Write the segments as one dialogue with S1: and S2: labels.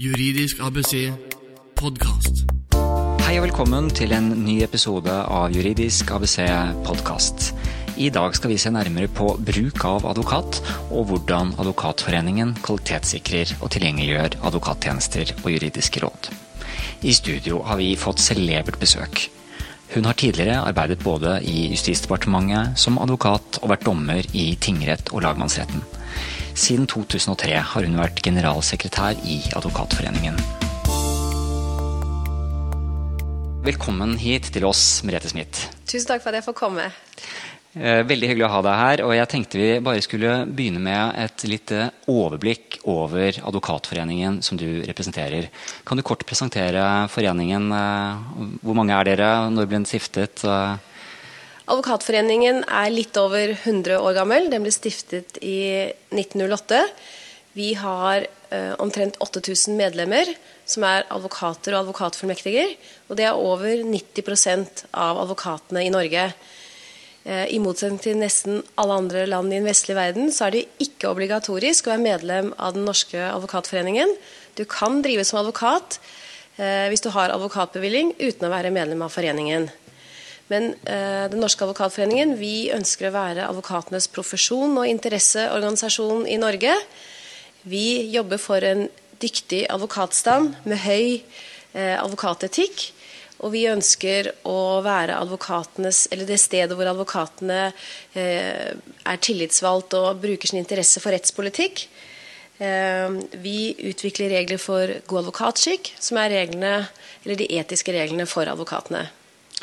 S1: Juridisk ABC podkast.
S2: Hei og velkommen til en ny episode av Juridisk ABC podkast. I dag skal vi se nærmere på bruk av advokat, og hvordan Advokatforeningen kvalitetssikrer og tilgjengeliggjør advokattjenester og juridiske råd. I studio har vi fått celebert besøk. Hun har tidligere arbeidet både i Justisdepartementet, som advokat og vært dommer i tingrett og lagmannsretten. Siden 2003 har hun vært generalsekretær i Advokatforeningen. Velkommen hit til oss, Merete Smith.
S3: Tusen takk for at jeg får komme.
S2: Eh, veldig hyggelig å ha deg her. og Jeg tenkte vi bare skulle begynne med et lite overblikk over Advokatforeningen som du representerer. Kan du kort presentere foreningen? Eh, hvor mange er dere? Når ble den stiftet?
S3: Advokatforeningen er litt over 100 år gammel. Den ble stiftet i 1908. Vi har eh, omtrent 8000 medlemmer som er advokater og advokatfullmektiger. Og det er over 90% av advokatene i Norge. Eh, I motsetning til nesten alle andre land i den vestlige verden, så er det ikke obligatorisk å være medlem av Den norske advokatforeningen. Du kan drive som advokat eh, hvis du har advokatbevilling uten å være medlem av foreningen. Men eh, Den norske advokatforeningen vi ønsker å være advokatenes profesjon og interesseorganisasjon i Norge. Vi jobber for en dyktig advokatstand med høy eh, advokatetikk. Og vi ønsker å være advokatenes, eller det stedet hvor advokatene eh, er tillitsvalgt og bruker sin interesse for rettspolitikk. Eh, vi utvikler regler for god advokatskikk, som er reglene, eller de etiske reglene for advokatene.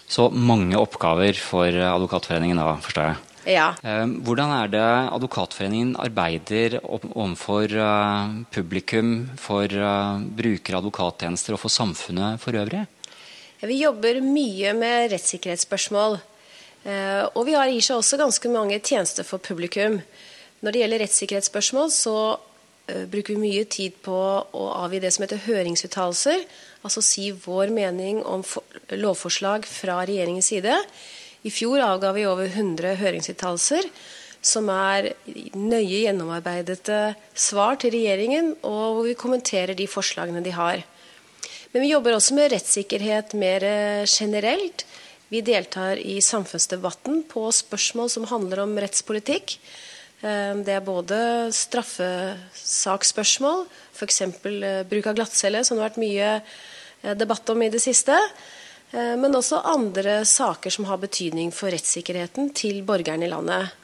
S2: Så mange oppgaver for Advokatforeningen da, forstår jeg.
S3: Ja.
S2: Eh, hvordan er det Advokatforeningen arbeider overfor eh, publikum, for eh, brukere av advokattjenester og for samfunnet for øvrig?
S3: Vi jobber mye med rettssikkerhetsspørsmål. Og vi har i seg også ganske mange tjenester for publikum. Når det gjelder rettssikkerhetsspørsmål, så bruker vi mye tid på å avgi det som heter høringsuttalelser altså si vår mening om lovforslag fra regjeringens side. I fjor avga vi over 100 høringsuttalelser, som er nøye gjennomarbeidede svar til regjeringen, og hvor vi kommenterer de forslagene de har. Men vi jobber også med rettssikkerhet mer eh, generelt. Vi deltar i samfunnsdebatten på spørsmål som handler om rettspolitikk. Eh, det er både straffesaksspørsmål, f.eks. Eh, bruk av glattcelle, som det har vært mye Eh, debatt om i det siste. Eh, men også andre saker som har betydning for rettssikkerheten til borgerne i landet.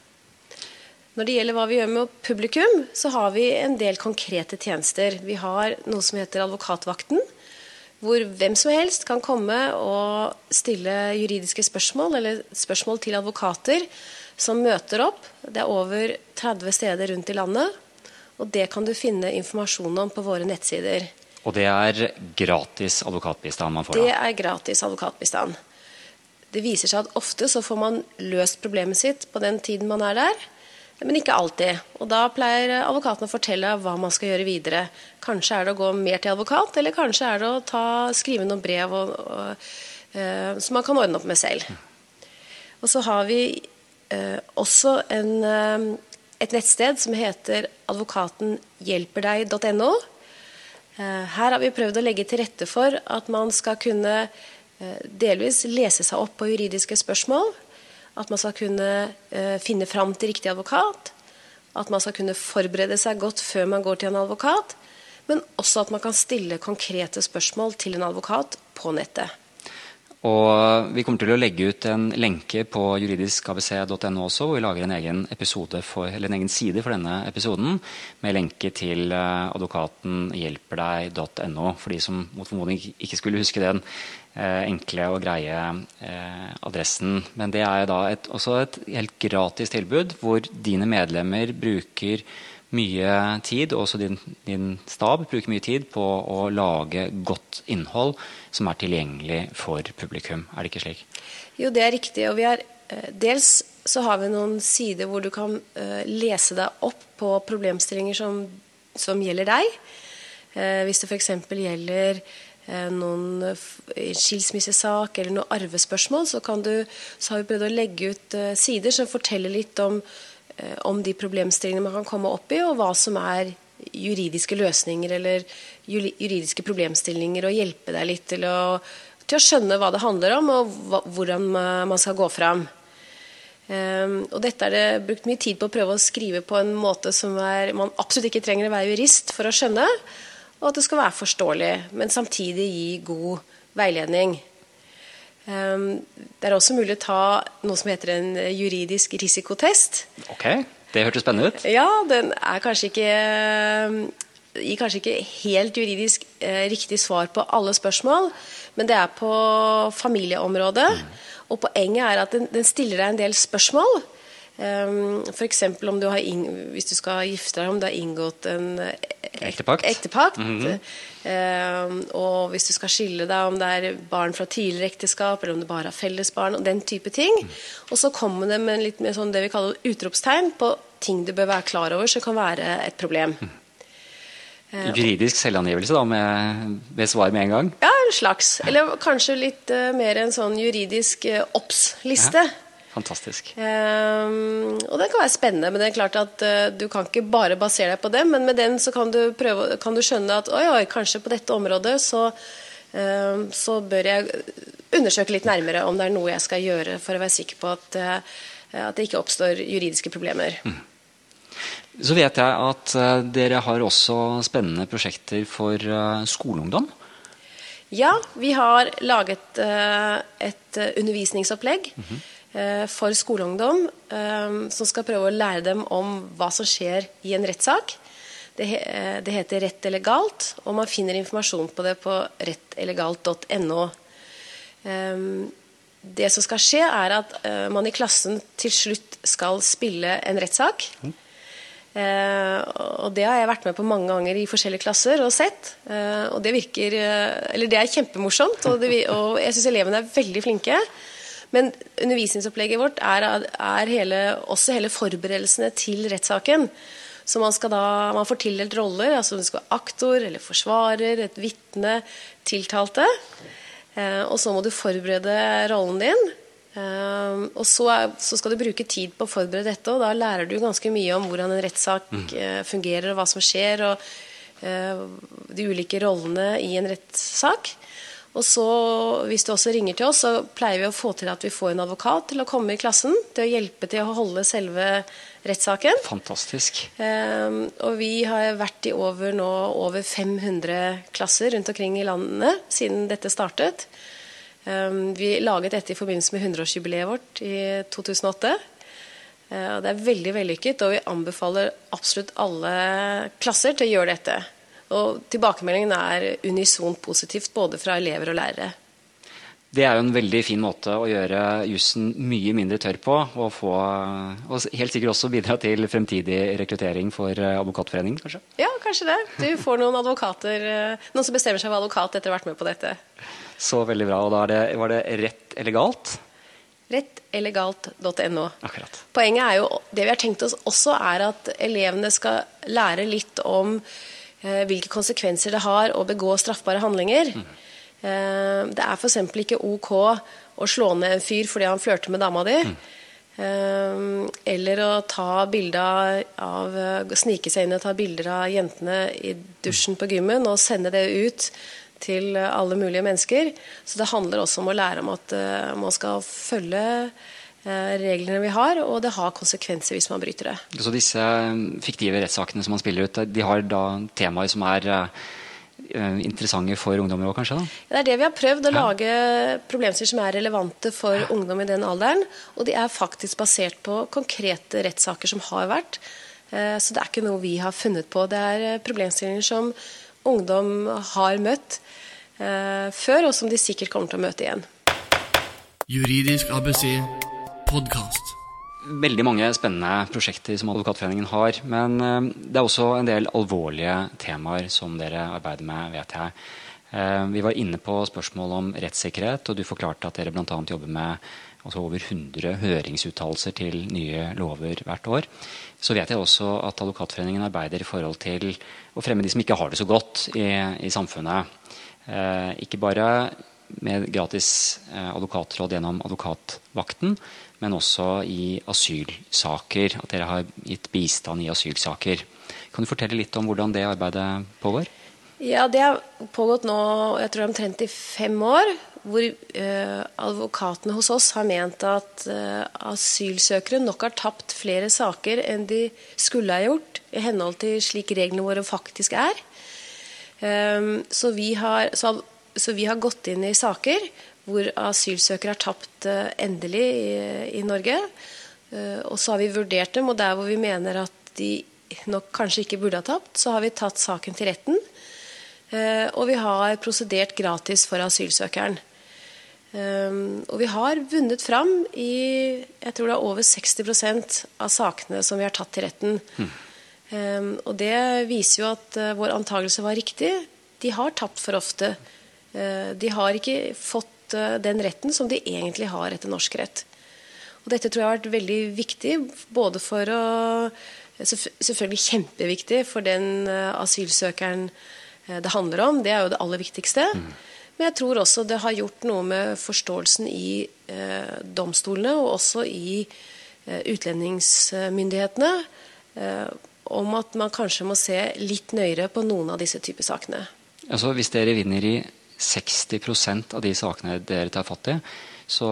S3: Når det gjelder hva vi gjør med publikum, så har vi en del konkrete tjenester. Vi har noe som heter Advokatvakten, hvor hvem som helst kan komme og stille juridiske spørsmål, eller spørsmål til advokater som møter opp. Det er over 30 steder rundt i landet, og det kan du finne informasjon om på våre nettsider.
S2: Og det er gratis advokatbistand man får?
S3: da? Det er gratis advokatbistand. Det viser seg at ofte så får man løst problemet sitt på den tiden man er der, men ikke alltid. Og da pleier advokaten å fortelle hva man skal gjøre videre. Kanskje er det å gå mer til advokat, eller kanskje er det å ta, skrive noen brev og, og, uh, som man kan ordne opp med selv. Og så har vi også en, uh, et nettsted som heter advokatenhjelperdeg.no. Eh, her har vi prøvd å legge til rette for at man skal kunne eh, delvis lese seg opp på juridiske spørsmål. At man skal kunne eh, finne fram til riktig advokat. At man skal kunne forberede seg godt før man går til en advokat. Men også at man kan stille konkrete spørsmål til en advokat på nettet.
S2: Og Vi kommer til å legge ut en lenke på juridiskabc.no også, hvor vi lager en egen, for, en egen, side for denne episoden med lenke til eh, advokatenhjelperdeg.no, for de som mot formodning ikke skulle huske den eh, enkle og greie eh, adressen. Men det er da et, også et helt gratis tilbud, hvor dine medlemmer bruker mye tid, og også din, din, stab bruker mye tid på å lage godt innhold som er tilgjengelig for publikum. Er det ikke slik?
S3: Jo, det er riktig. og vi er, eh, Dels så har vi noen sider hvor du kan uh, lese deg opp på problemstillinger som, som gjelder deg. Uh, hvis det f.eks. gjelder noen skilsmissesak eller noe arvespørsmål, så, du, så, har vi prøvd å legge ut sider som forteller litt om Eh, om de problemstillingene man kan komme opp i, og hva som er juridiske løsninger eller juridiske problemstillinger og hjelpe deg litt til å, til å skjønne hva det handler om, og hva, hvordan man skal gå fram. Um, og dette er det brukt mye tid på å prøve å skrive på en måte som er, man absolutt ikke trenger å være jurist for å skjønne, og at det skal være forståelig, men samtidig gi god veiledning. Um, det er også mulig å ta noe som heter en juridisk risikotest.
S2: Ok, Det hørtes spennende ut.
S3: Ja, den er kanskje ikke gir kanskje ikke helt juridisk eh, riktig svar på alle spørsmål, men det er på familieområdet. Mm. Og poenget er at den, den stiller deg en del spørsmål. Um, ehm, F.eks. om du har hvis du skal gifte deg, om du har inngått en
S2: ektepakt.
S3: ektepakt mm -hmm. uh, og hvis du skal skille deg, om det er barn fra tidligere ekteskap, eller om det bare har fellesbarn, og den type ting. Mm. Og så kommer det med litt mer sånn det vi kaller utropstegn på ting du bør være klar over som kan være et problem. Mm.
S2: Juridisk selvangivelse da, med, med svar med en gang?
S3: Ja, en slags. Eller kanskje litt uh, mer en sånn juridisk uh, obs-liste. Ja,
S2: fantastisk.
S3: Um, og den kan være spennende, men det er klart at uh, du kan ikke bare basere deg på dem. Men med den så kan du, prøve, kan du skjønne at oi, oi, kanskje på dette området så, uh, så bør jeg undersøke litt nærmere om det er noe jeg skal gjøre for å være sikker på at, at det ikke oppstår juridiske problemer. Mm.
S2: Så vet jeg at uh, dere har også spennende prosjekter for uh, skoleungdom.
S3: Ja, vi har laget uh, et undervisningsopplegg mm -hmm. For skoleungdom som skal prøve å lære dem om hva som skjer i en rettssak. Det, det heter Rett eller galt, og man finner informasjon på det på rettellergalt.no. Det som skal skje, er at man i klassen til slutt skal spille en rettssak. Mm. Eh, og det har jeg vært med på mange ganger i forskjellige klasser og sett. Eh, og det virker eh, Eller det er kjempemorsomt, og, det, og jeg syns elevene er veldig flinke. Men undervisningsopplegget vårt er, er hele, også hele forberedelsene til rettssaken. Så man, skal da, man får tildelt roller. altså Du skal være aktor eller forsvarer, et vitne, tiltalte. og så må du forberede rollen din. Eh, og så, er, så, skal du bruke tid på å forberede dette, og da lærer du ganske mye om hvordan en rettssak mm. uh, fungerer, og hva som skjer, og uh, de ulike rollene i en rettssak. Og så, hvis du også ringer til oss, så pleier vi å få til at vi får en advokat til å komme i klassen til å hjelpe til å holde selve rettssaken.
S2: Fantastisk.
S3: Um, og vi har vært i over nå over 500 klasser rundt omkring i landet siden dette startet. Um, vi laget dette i forbindelse med 100-årsjubileet vårt i 2008. Eh, det er veldig vellykket, og vi anbefaler absolutt alle klasser til å gjøre dette. Og tilbakemeldingen er unisont positivt både fra elever og lærere.
S2: Det er jo en veldig fin måte å gjøre jussen mye mindre tørr på. Og, få, og helt sikkert også bidra til fremtidig rekruttering for eh, Advokatforeningen, kanskje?
S3: Ja, kanskje det. Du får noen advokater, eh, noen som bestemmer seg for advokat etter å ha vært med på dette.
S2: Så veldig bra. Og da det, var det rett eller galt?
S3: Rettelegalt.no. Poenget er jo, det vi har tenkt oss også, er at elevene skal lære litt om hvilke konsekvenser det har å begå straffbare handlinger. Mm. Eh, det er f.eks. ikke ok å slå ned en fyr fordi han flørter med dama di. Mm. Eller å ta av Snike seg inn og ta bilder av jentene i dusjen på gymmen og sende det ut til alle mulige mennesker. Så det handler også om å lære om at eh, man skal følge reglene vi har, og det har konsekvenser hvis man bryter det.
S2: Så disse fiktive rettssakene som man spiller ut, de har da temaer som er Eh, interessante for ungdommer òg, kanskje? da?
S3: Det er det vi har prøvd, å ja. lage problemstillinger som er relevante for ja. ungdom i den alderen. Og de er faktisk basert på konkrete rettssaker som har vært. Eh, så det er ikke noe vi har funnet på. Det er eh, problemstillinger som ungdom har møtt før, og som de sikkert kommer til å møte igjen.
S1: Juridisk ABC podkast
S2: veldig mange spennende prosjekter som Advokatforeningen har. Men eh, det er også en del alvorlige temaer som dere arbeider med, vet jeg. Eh, vi var inne på spørsmål om rettssikkerhet, og du forklarte at dere bl.a. jobber med altså over 100 høringsuttalelser til nye lover hvert år. Så vet jeg også at Advokatforeningen arbeider i forhold til å fremme de som ikke har det så godt i, i samfunnet. Eh, ikke bare med gratis advokatråd gjennom advokatvakten, men også i asylsaker. At dere har gitt bistand i asylsaker. Kan du fortelle litt om hvordan det arbeidet pågår?
S3: Ja, Det har pågått nå jeg tror omtrent i fem år. Hvor eh, advokatene hos oss har ment at eh, asylsøkere nok har tapt flere saker enn de skulle ha gjort, i henhold til slik reglene våre faktisk er. Um, så, vi har, så, så, vi har, gått inn i saker hvor asylsøkere har tapt uh, endelig i, i Norge. Uh, og så har vi vurdert dem, og der hvor vi mener at de nok kanskje ikke burde ha tapt, så har vi tatt saken til retten. Uh, og vi har prosedert gratis for asylsøkeren. Og vi har vunnet fram i jeg tror det er over 60% av sakene som vi har tatt til retten. Mm. Og det viser jo at vår antakelse var riktig. De har tapt for ofte. De har ikke fått uh, den retten som de egentlig har etter norsk rett. Og dette tror jeg har vært veldig viktig, både for å Selvfølgelig kjempeviktig for den asylsøkeren det handler om. Det er jo det aller viktigste. Mm. Men jeg tror også det har gjort noe med forståelsen i eh, domstolene og også i eh, utlendingsmyndighetene eh, om at man kanskje må se litt nøyere på noen av disse typer sakene.
S2: Altså Hvis dere vinner i 60% av de sakene dere tar fatt i, så,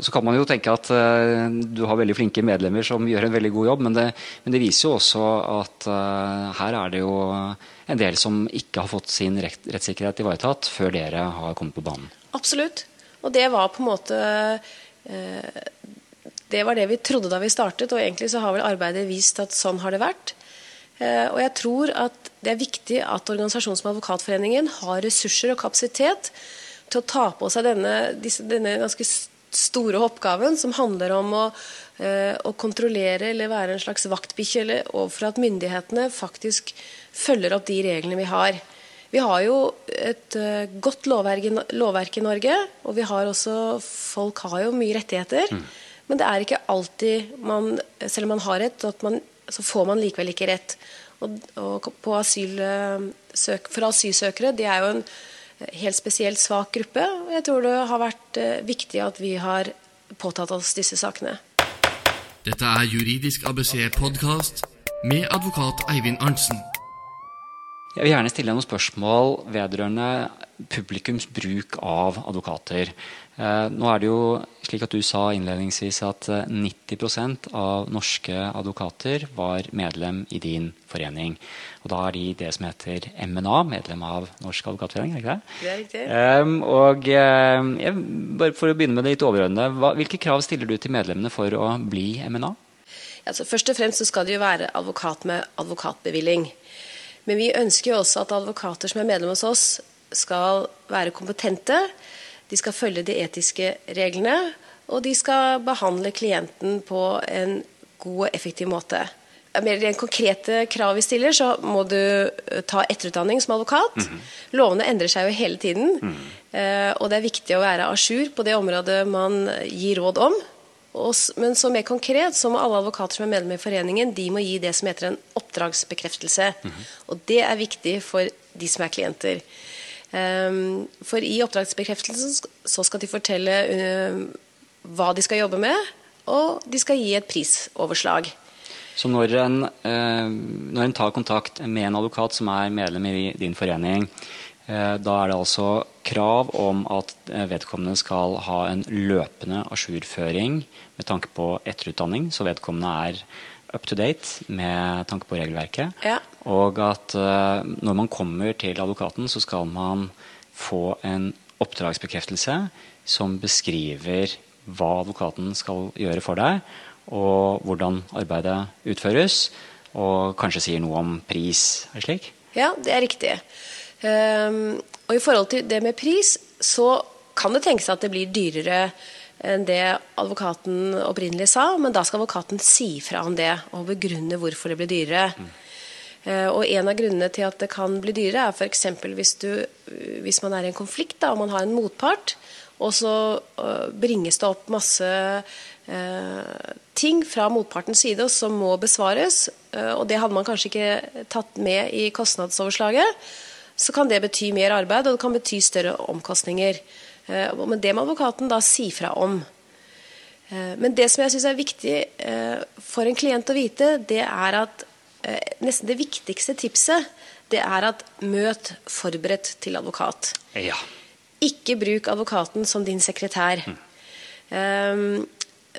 S2: så, kan man jo tenke at uh, du har veldig flinke medlemmer som gjør en veldig god jobb, men det, men det viser jo også at uh, her er det jo en del som ikke har fått sin rett, rettssikkerhet ivaretatt før dere har kommet på banen.
S3: Absolutt. Og det var på en måte uh, Det var det vi trodde da vi startet, og egentlig så har vel arbeidet vist at sånn har det vært. Og jeg tror at det er viktig at organisasjonen som Advokatforeningen har ressurser og kapasitet til å ta på seg denne, disse, denne ganske store oppgaven som handler om å, eh, å kontrollere eller være en slags vaktbikkje overfor at myndighetene faktisk følger opp de reglene vi har. Vi har jo et uh, godt lovverk, lovverk, i Norge, og vi har også, folk har jo mye rettigheter. Mm. Men det er ikke alltid man, selv om man har rett, man, så får man likevel ikke rett. Og, og asyl, søk, for asylsøkere, det er jo en helt spesielt svak gruppe. og Jeg tror det har vært eh, viktig at vi har påtatt oss disse sakene.
S1: Dette er Juridisk ABC-podkast med advokat Eivind Arntzen.
S2: Jeg vil gjerne stille deg noen spørsmål vedrørende publikums bruk av advokater. Eh, nå er det jo slik at Du sa innledningsvis at 90 eh, av norske advokater var medlem i din forening. Og Da er de det som heter MNA, medlem av Norsk advokatforening? er ikke det?
S3: Det er riktig.
S2: Um, og jeg, bare For å begynne med det litt overordnede, hvilke krav stiller du til medlemmene for å bli MNA?
S3: Altså, først og fremst så skal det jo være advokat med advokatbevilling. Men vi ønsker jo også at advokater som er medlem hos oss, skal være kompetente de skal følge de etiske reglene, og de skal behandle klienten på en god og effektiv måte. Mer enn konkrete krav vi stiller, så må du eh, ta etterutdanning som advokat. Mm -hmm. Lovene endrer seg jo hele tiden, mm -hmm. og det er viktig å være à jour på det området man gir råd om. Men så mer konkret så må alle advokater som er medlem i foreningen, de må gi det som heter en oppdragsbekreftelse. Mm -hmm. Og det er viktig for de som er klienter. Ehm, for i oppdragsbekreftelsen så skal de fortelle eh, hva de skal jobbe med, og de skal gi et prisoverslag.
S2: Så når en, eh, når en tar kontakt med en advokat som er medlem i din forening, eh, da er det altså krav om at vedkommende skal ha en løpende ajourføring med tanke på etterutdanning, så vedkommende er up to date med tanke på regelverket.
S3: Ja.
S2: Og at uh, når man kommer til advokaten, så skal man få en oppdragsbekreftelse som beskriver hva advokaten skal gjøre for deg, og hvordan arbeidet utføres. Og kanskje sier noe om pris. Er det slik?
S3: Ja, det er riktig. Um, og i forhold til det med pris, så kan det tenkes at det blir dyrere enn det advokaten opprinnelig sa, men da skal advokaten si fra om det og begrunne hvorfor det blir dyrere. Mm. Og En av grunnene til at det kan bli dyrere, er f.eks. Hvis, hvis man er i en konflikt da, og man har en motpart, og så bringes det opp masse eh, ting fra motpartens side som må besvares, og det hadde man kanskje ikke tatt med i kostnadsoverslaget, så kan det bety mer arbeid, og det kan bety større omkostninger. Eh, men det må advokaten da si fra om. Eh, men det som jeg syns er viktig eh, for en klient å vite, det er at nesten det viktigste tipset, det er at møt forberedt til advokat.
S2: Ja.
S3: Ikke bruk advokaten som din sekretær. Mm.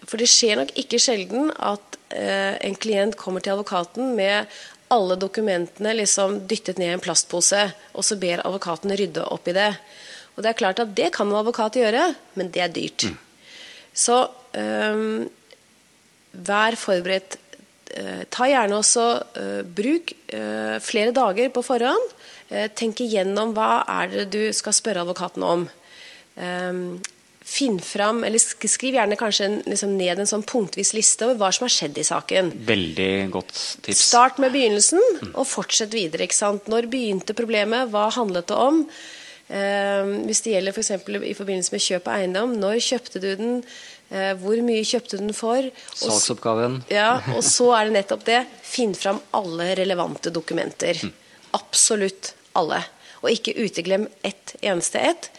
S3: for det skjer nok ikke sjelden at en klient kommer til advokaten med alle dokumentene liksom dyttet ned i en plastpose, og så ber advokaten rydde opp i det. Og det er klart at det kan en advokat gjøre, men det er dyrt. Så um, vær forberedt. Uh, ta gjerne også uh, bruk uh, flere dager på forhånd. tenk igjennom hva er det du skal spørre advokaten om. Um, finn fram, eller Skriv gjerne kanskje liksom ned en sånn punktvis liste over hva som har skjedd i saken.
S2: Veldig godt tips.
S3: Start med begynnelsen, og fortsett videre. ikke sant? Når begynte problemet? Hva handlet det om? Eh, hvis det gjelder f.eks. For i forbindelse med kjøp av eiendom, når kjøpte du den? Eh, hvor mye kjøpte du den for?
S2: Salgsoppgaven.
S3: ja, og så er det nettopp det. Finn fram alle relevante dokumenter. Absolutt alle. Og ikke uteglem ett eneste ett.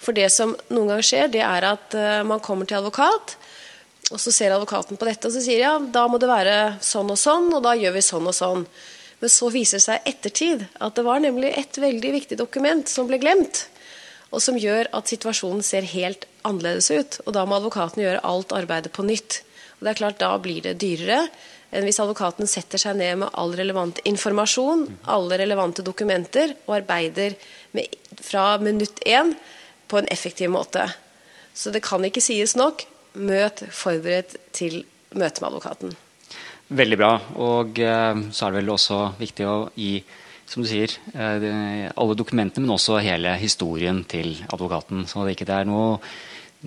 S3: For det som noen ganger skjer, det er at eh, man kommer til advokat, og så ser advokaten på dette og så sier ja, da må det være sånn og sånn, og da gjør vi sånn og sånn. Men så viser det seg ettertid at det var nemlig et veldig viktig dokument som ble glemt. Og som gjør at situasjonen ser helt annerledes ut. Og da må advokaten gjøre alt arbeidet på nytt. Og det er klart, Da blir det dyrere enn hvis advokaten setter seg ned med all relevant informasjon, alle relevante dokumenter, og arbeider med, fra minutt én på en effektiv måte. Så det kan ikke sies nok. Møt forberedt til møte med advokaten.
S2: Veldig bra. Og eh, så er det vel også viktig å gi, som du sier, eh, alle dokumentene, men også hele historien til advokaten. Så det ikke er noe,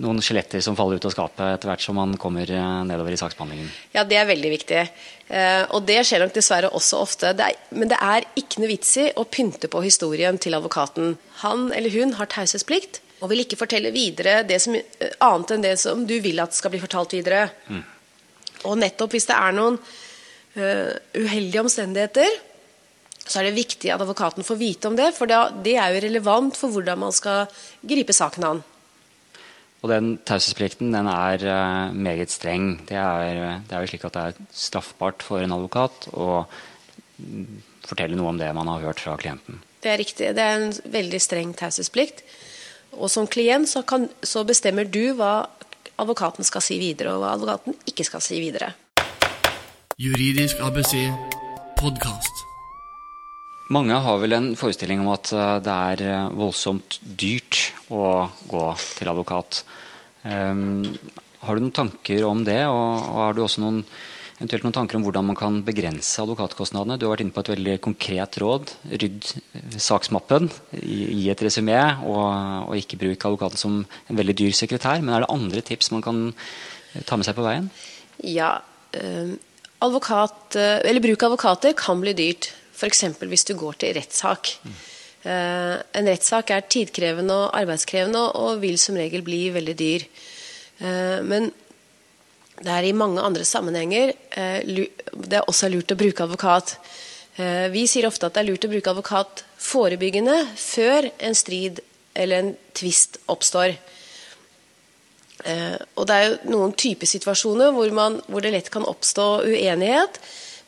S2: noen skjeletter som faller ut av skapet etter hvert som man kommer eh, nedover i saksbehandlingen.
S3: Ja, det er veldig viktig. Eh, og det skjer nok dessverre også ofte. Det er, men det er ikke noe vits i å pynte på historien til advokaten. Han eller hun har taushetsplikt og vil ikke fortelle videre det som, annet enn det som du vil at skal bli fortalt videre. Og nettopp hvis det er noen eh, uheldige omstendigheter, så er det viktig at advokaten får vite om det, for det er jo relevant for hvordan man skal gripe saken an.
S2: Og den taushetsplikten den er eh, meget streng. Det er, det er jo slik at det er straffbart for en advokat å fortelle noe om det man har hørt fra klienten.
S3: Det er riktig. Det er en veldig streng taushetsplikt. Og som klient så, kan, så bestemmer du hva advokaten skal si videre, og hva advokaten ikke skal si videre.
S1: Juridisk ABC podkast.
S2: Mange har vel en forestilling om at eh, det er eh, voldsomt dyrt å gå til advokat. Um, har du noen tanker om det, og, og har du også noen, eventuelt noen tanker om hvordan man kan begrense advokatkostnadene? Du har vært inne på et veldig konkret råd. Rydd saksmappen, gi, gi et resymé, og, og ikke bruk advokaten som en veldig dyr sekretær. Men er det andre tips man kan eh, ta med seg på veien?
S3: Ja, Øh, advokat, eh, eller bruk av advokater kan bli dyrt. F.eks. hvis du går til rettssak. Eh, en rettssak er tidkrevende og arbeidskrevende og, vil som regel bli veldig dyr. Eh, men det er i mange andre sammenhenger eh, det er også lurt å bruke advokat. Eh, vi sier ofte at det er lurt å bruke advokat forebyggende før en strid eller en tvist oppstår. Eh, og det er jo noen typer situasjoner hvor, man, hvor det lett kan oppstå uenighet,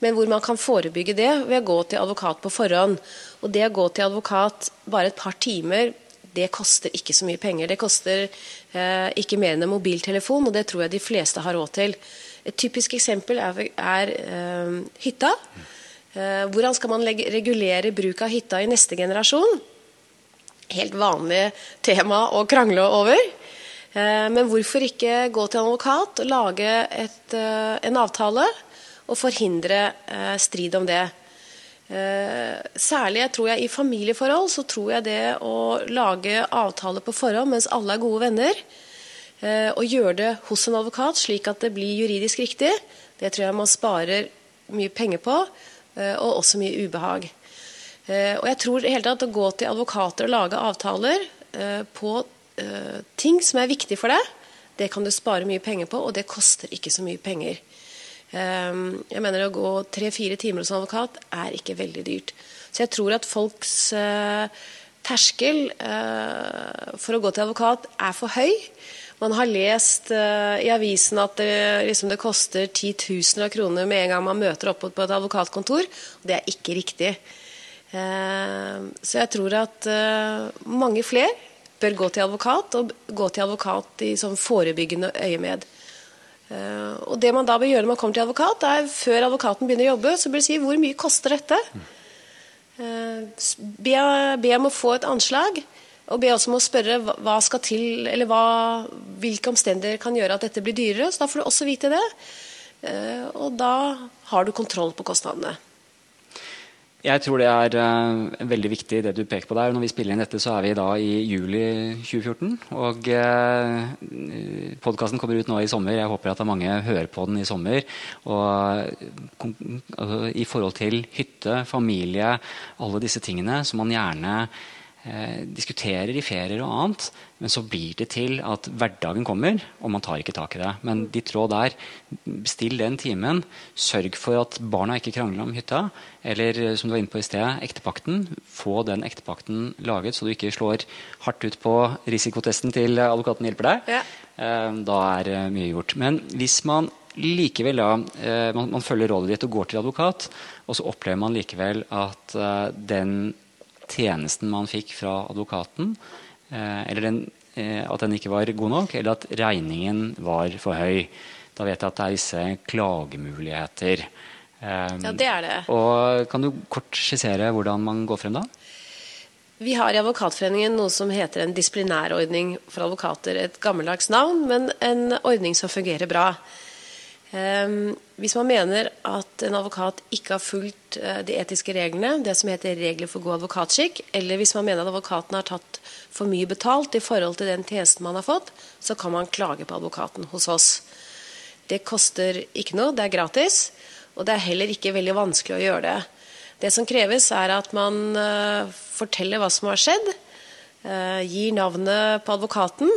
S3: men hvor man kan forebygge det ved å gå til advokat på forhånd. Og det å gå til advokat bare et par timer, det koster ikke så mye penger. Det koster eh, ikke mer enn en mobiltelefon, og det tror jeg de fleste har råd til. Et typisk eksempel er, er eh, hytta. Eh, hvordan skal man legge, regulere bruk av hytta i neste generasjon? Helt vanlig tema å krangle over. Eh, Men hvorfor ikke gå til en advokat og lage et, eh, en avtale og forhindre eh, strid om det? Eh, Særlig jeg tror jeg i familieforhold så tror jeg det å lage avtaler på forhånd mens alle er gode venner, eh, og gjøre det hos en advokat slik at det blir juridisk riktig, det tror jeg man sparer mye penger på, eh, og også mye ubehag. Eh, Og jeg tror hele tatt å gå til advokater og lage avtaler på ting som er viktig for deg, det kan du spare mye penger på, og det koster ikke så mye penger. Eh, Jeg mener Å gå tre-fire timer hos advokat er ikke veldig dyrt. Så jeg tror at folks eh, terskel eh, for å gå til advokat er for høy. Man har lest uh, i avisen at det, liksom det koster titusener av kroner med en gang man møter opp på et advokatkontor. Det er ikke riktig. Uh, så jeg tror at mange flere bør gå til advokat, og gå til advokat i sånn forebyggende øyemed. Og det man da bør gjøre når man kommer til advokat, er før advokaten begynner å jobbe, så bør du si hvor mye koster dette? Be, be om å få et anslag. Og be også om å spørre hva skal til, eller hva, hvilke omstendigheter kan gjøre at dette blir dyrere. Så da får du også vite det. Eh, og da har du kontroll på kostnadene.
S2: Jeg tror det er uh, veldig viktig det du peker på der. Når vi spiller inn dette, så er vi da i juli 2014. Og uh, podkasten kommer ut nå i sommer. Jeg håper at mange hører på den i sommer. Og uh, i forhold til hytte, familie, alle disse tingene som man gjerne eh, diskuterer i ferier og annet, men så blir det til at hverdagen kommer, og man tar ikke tak i det. Men ditt råd er bestill den timen. Sørg for at barna ikke krangler om hytta. Eller eh, som du var inne på i sted, ektepakten. Få den ektepakten laget, så du ikke slår hardt ut på risikotesten til advokaten hjelper deg. Ja. Eh, da er eh, mye gjort. Men hvis man likevel da, eh, man, følger rådet ditt og går til advokat, og så opplever man likevel at den tjenesten man fikk fra advokaten, eh, eller den, eh, at den ikke var god nok, eller at regningen var for høy. Da vet jeg at det er visse klagemuligheter.
S3: Eh, ja, det er det.
S2: Og Kan du kort skissere hvordan man går frem da?
S3: Vi har i Advokatforeningen noe som heter en disiplinærordning for advokater. Et gammeldags navn, men en ordning som fungerer bra. Ehm, hvis man mener at en advokat ikke har fulgt eh, de etiske reglene, det som heter regler for god advokatskikk, eller hvis man mener at advokaten har tatt for mye betalt i forhold til den tjenesten man har fått, så kan man klage på advokaten hos oss. Det koster ikke noe, det er gratis, og det er heller ikke veldig vanskelig å gjøre det. Det som kreves, er at man uh, forteller hva som har skjedd, uh, gir navnet på advokaten,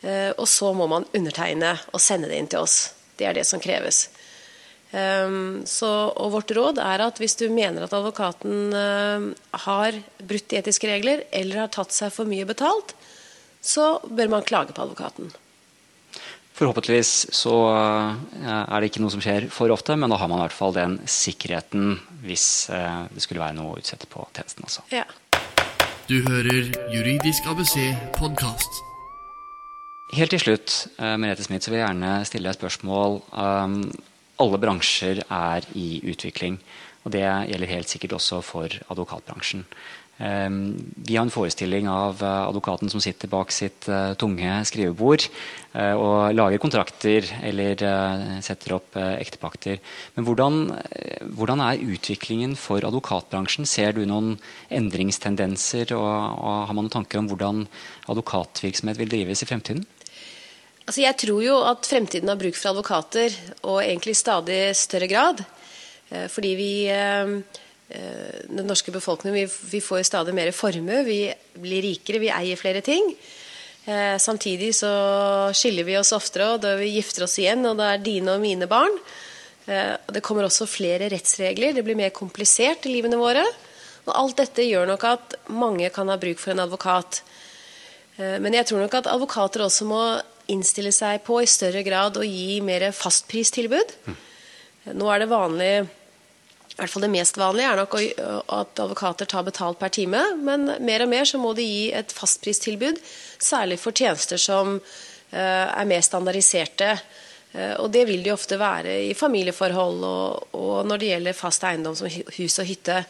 S3: og så må man undertegne og sende det inn til oss. Det er det som kreves. Um, så, og vårt råd er at hvis du mener at advokaten uh, har brutt etiske regler eller har tatt seg for mye betalt, så bør man klage på advokaten.
S2: Forhåpentligvis så uh, er det ikke noe som skjer for ofte, men da har man i hvert fall den sikkerheten hvis uh, det skulle være noe å utsette på tjenesten også.
S3: Ja.
S1: Du hører Juridisk ABC podkast.
S2: Helt til slutt uh, Merete Smith, så vil jeg gjerne stille deg et spørsmål. Um, alle bransjer er i utvikling. Og det gjelder helt sikkert også for advokatbransjen. Um, vi har en forestilling av uh, advokaten som sitter bak sitt uh, tunge skrivebord uh, og lager kontrakter eller setter opp ektepakter. Men hvordan, hvordan, er utviklingen for advokatbransjen? Ser du noen endringstendenser? Og, og har man noen tanker om hvordan advokatvirksomhet vil drives i fremtiden?
S3: Altså jeg tror jo at fremtiden har bruk for advokater, og egentlig i stadig større grad. Eh, fordi vi, eh, eh, den norske befolkningen, vi, får stadig mer formue. Vi blir rikere, vi eier flere ting. Samtidig så skiller vi oss oftere, og da vi gifter oss igjen, og da er dine og mine barn. Det kommer også flere rettsregler. Det blir mer komplisert i livene våre. Og alt dette gjør nok at mange kan ha bruk for en advokat. Men jeg tror nok at advokater også må innstille seg på i større grad å gi mer fastpristilbud. Mm. Nå er det vanlig i hvert fall Det mest vanlige er nok at advokater tar betalt per time, men mer og mer så må de gi et fastpristilbud, særlig for tjenester som eh, er mer standardiserte. Eh, og det vil de ofte være i familieforhold og, og når det gjelder fast eiendom som hus og hytte.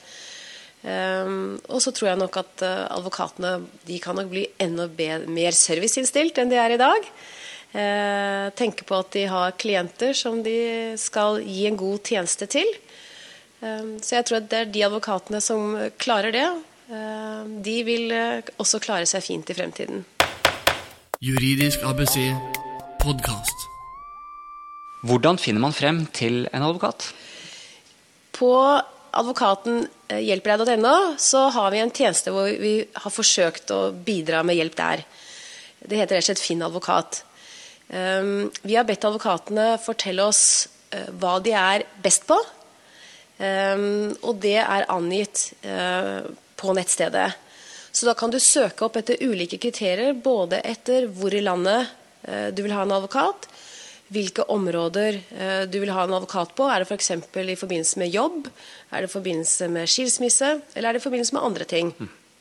S3: Um, og så tror jeg nok at uh, advokatene de kan nok bli enda mer serviceinnstilt enn de er i dag. Uh, tenke på at de har klienter som de skal gi en god tjeneste til. Um, så jeg tror at det er de advokatene som klarer det. Uh, de vil også klare seg fint i fremtiden.
S1: Juridisk ABC podkast.
S2: Hvordan finner man frem til en advokat?
S3: På advokaten eh, hjelper så har vi en tjeneste hvor vi har forsøkt å bidra med hjelp der. Det heter rett og slett Finn advokat. Ehm, vi har bedt advokatene fortelle oss eh, hva de er best på. Ehm, og det er angitt eh, på nettstedet. Så da kan du søke opp etter ulike kriterier, både etter hvor i landet du vil ha en advokat, hvilke områder eh, du vil ha en advokat på. Er det f.eks. For i forbindelse med jobb, er det i forbindelse med skilsmisse, eller er det i forbindelse med andre ting.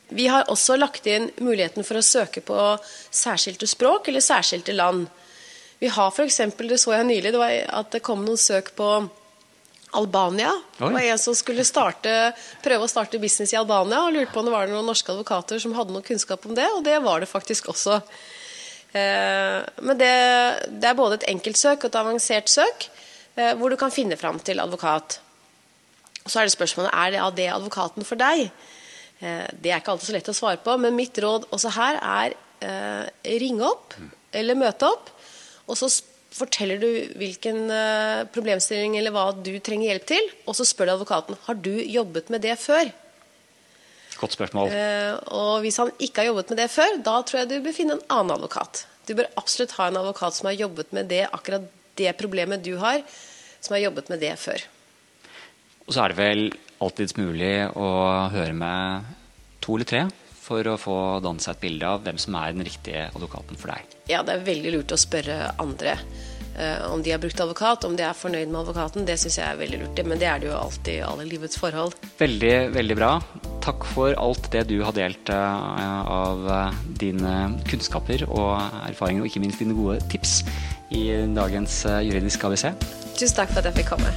S3: Vi har også lagt inn muligheten for å søke på særskilte språk eller særskilte land. Vi har f.eks. det så jeg nylig, det var at det kom noen søk på Albania. Det var en som skulle starte, prøve å starte business i Albania og lurte på om det var noen norske advokater som hadde noe kunnskap om det, og det var det faktisk også. Eh, men det, det er både et enkeltsøk og et avansert søk, eh, hvor du kan finne fram til advokat. Så er det spørsmålet er det, advokaten for deg. Eh, det er ikke alltid så lett å svare på, men mitt råd også her er ringe opp eller møte opp, og så forteller du hvilken problemstilling eller hva du trenger hjelp til, og så spør du advokaten har du jobbet med det før.
S2: Godt spørsmål.
S3: Uh, og hvis han ikke har jobbet med det før, da tror jeg du bør finne en annen advokat. Du bør absolutt ha en advokat som har jobbet med det, akkurat det problemet du har, som har jobbet med det før.
S2: Og så er det vel alltids mulig å høre med to eller tre for å få danne seg et bilde av hvem som er den riktige advokaten for deg.
S3: Ja, det er veldig lurt å spørre andre om de har brukt advokat, om de er fornøyd med advokaten. Det syns jeg er veldig lurt. Men det er det jo alltid i alle livets forhold.
S2: Veldig, veldig bra. Takk for alt det du har delt uh, av uh, dine kunnskaper og erfaringer, og ikke minst dine gode tips i dagens Juridisk ABC.
S3: Tusen takk for at jeg fikk komme.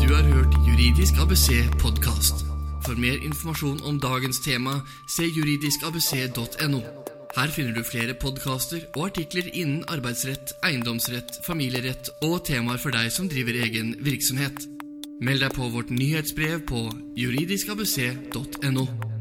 S1: Du har hørt Juridisk ABC podkast. For mer informasjon om dagens tema, se juridiskabc.no. Her finner du flere podkaster og artikler innen arbeidsrett, eiendomsrett, familierett og temaer for deg som driver egen virksomhet. Meld deg på vårt nyhetsbrev på juridiskabc.no.